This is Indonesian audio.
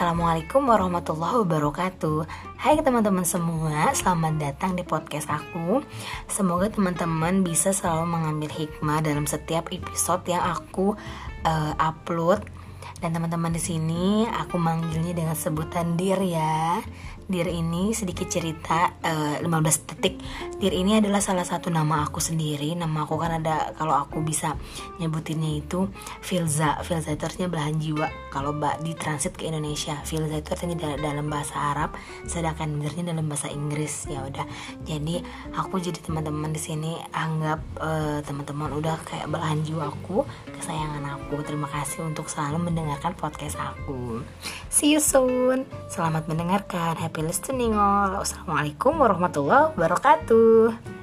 Assalamualaikum warahmatullahi wabarakatuh. Hai teman-teman semua, selamat datang di podcast aku. Semoga teman-teman bisa selalu mengambil hikmah dalam setiap episode yang aku uh, upload Dan teman-teman di sini aku manggilnya dengan sebutan Dir ya. Dir ini sedikit cerita uh, eh, 15 detik. Dir ini adalah salah satu nama aku sendiri. Nama aku kan ada kalau aku bisa nyebutinnya itu Filza. Filza itu artinya belahan jiwa. Kalau mbak ditransit ke Indonesia Filza itu artinya dalam bahasa Arab Sedangkan Dirnya dalam bahasa Inggris. Ya udah. Jadi aku jadi teman-teman di sini Anggap uh, teman-teman udah kayak belahan jiwa aku Kesayangan aku. Terima kasih untuk selalu mendengarkan podcast aku See you soon Selamat mendengarkan Happy listening all. Wassalamualaikum warahmatullahi wabarakatuh.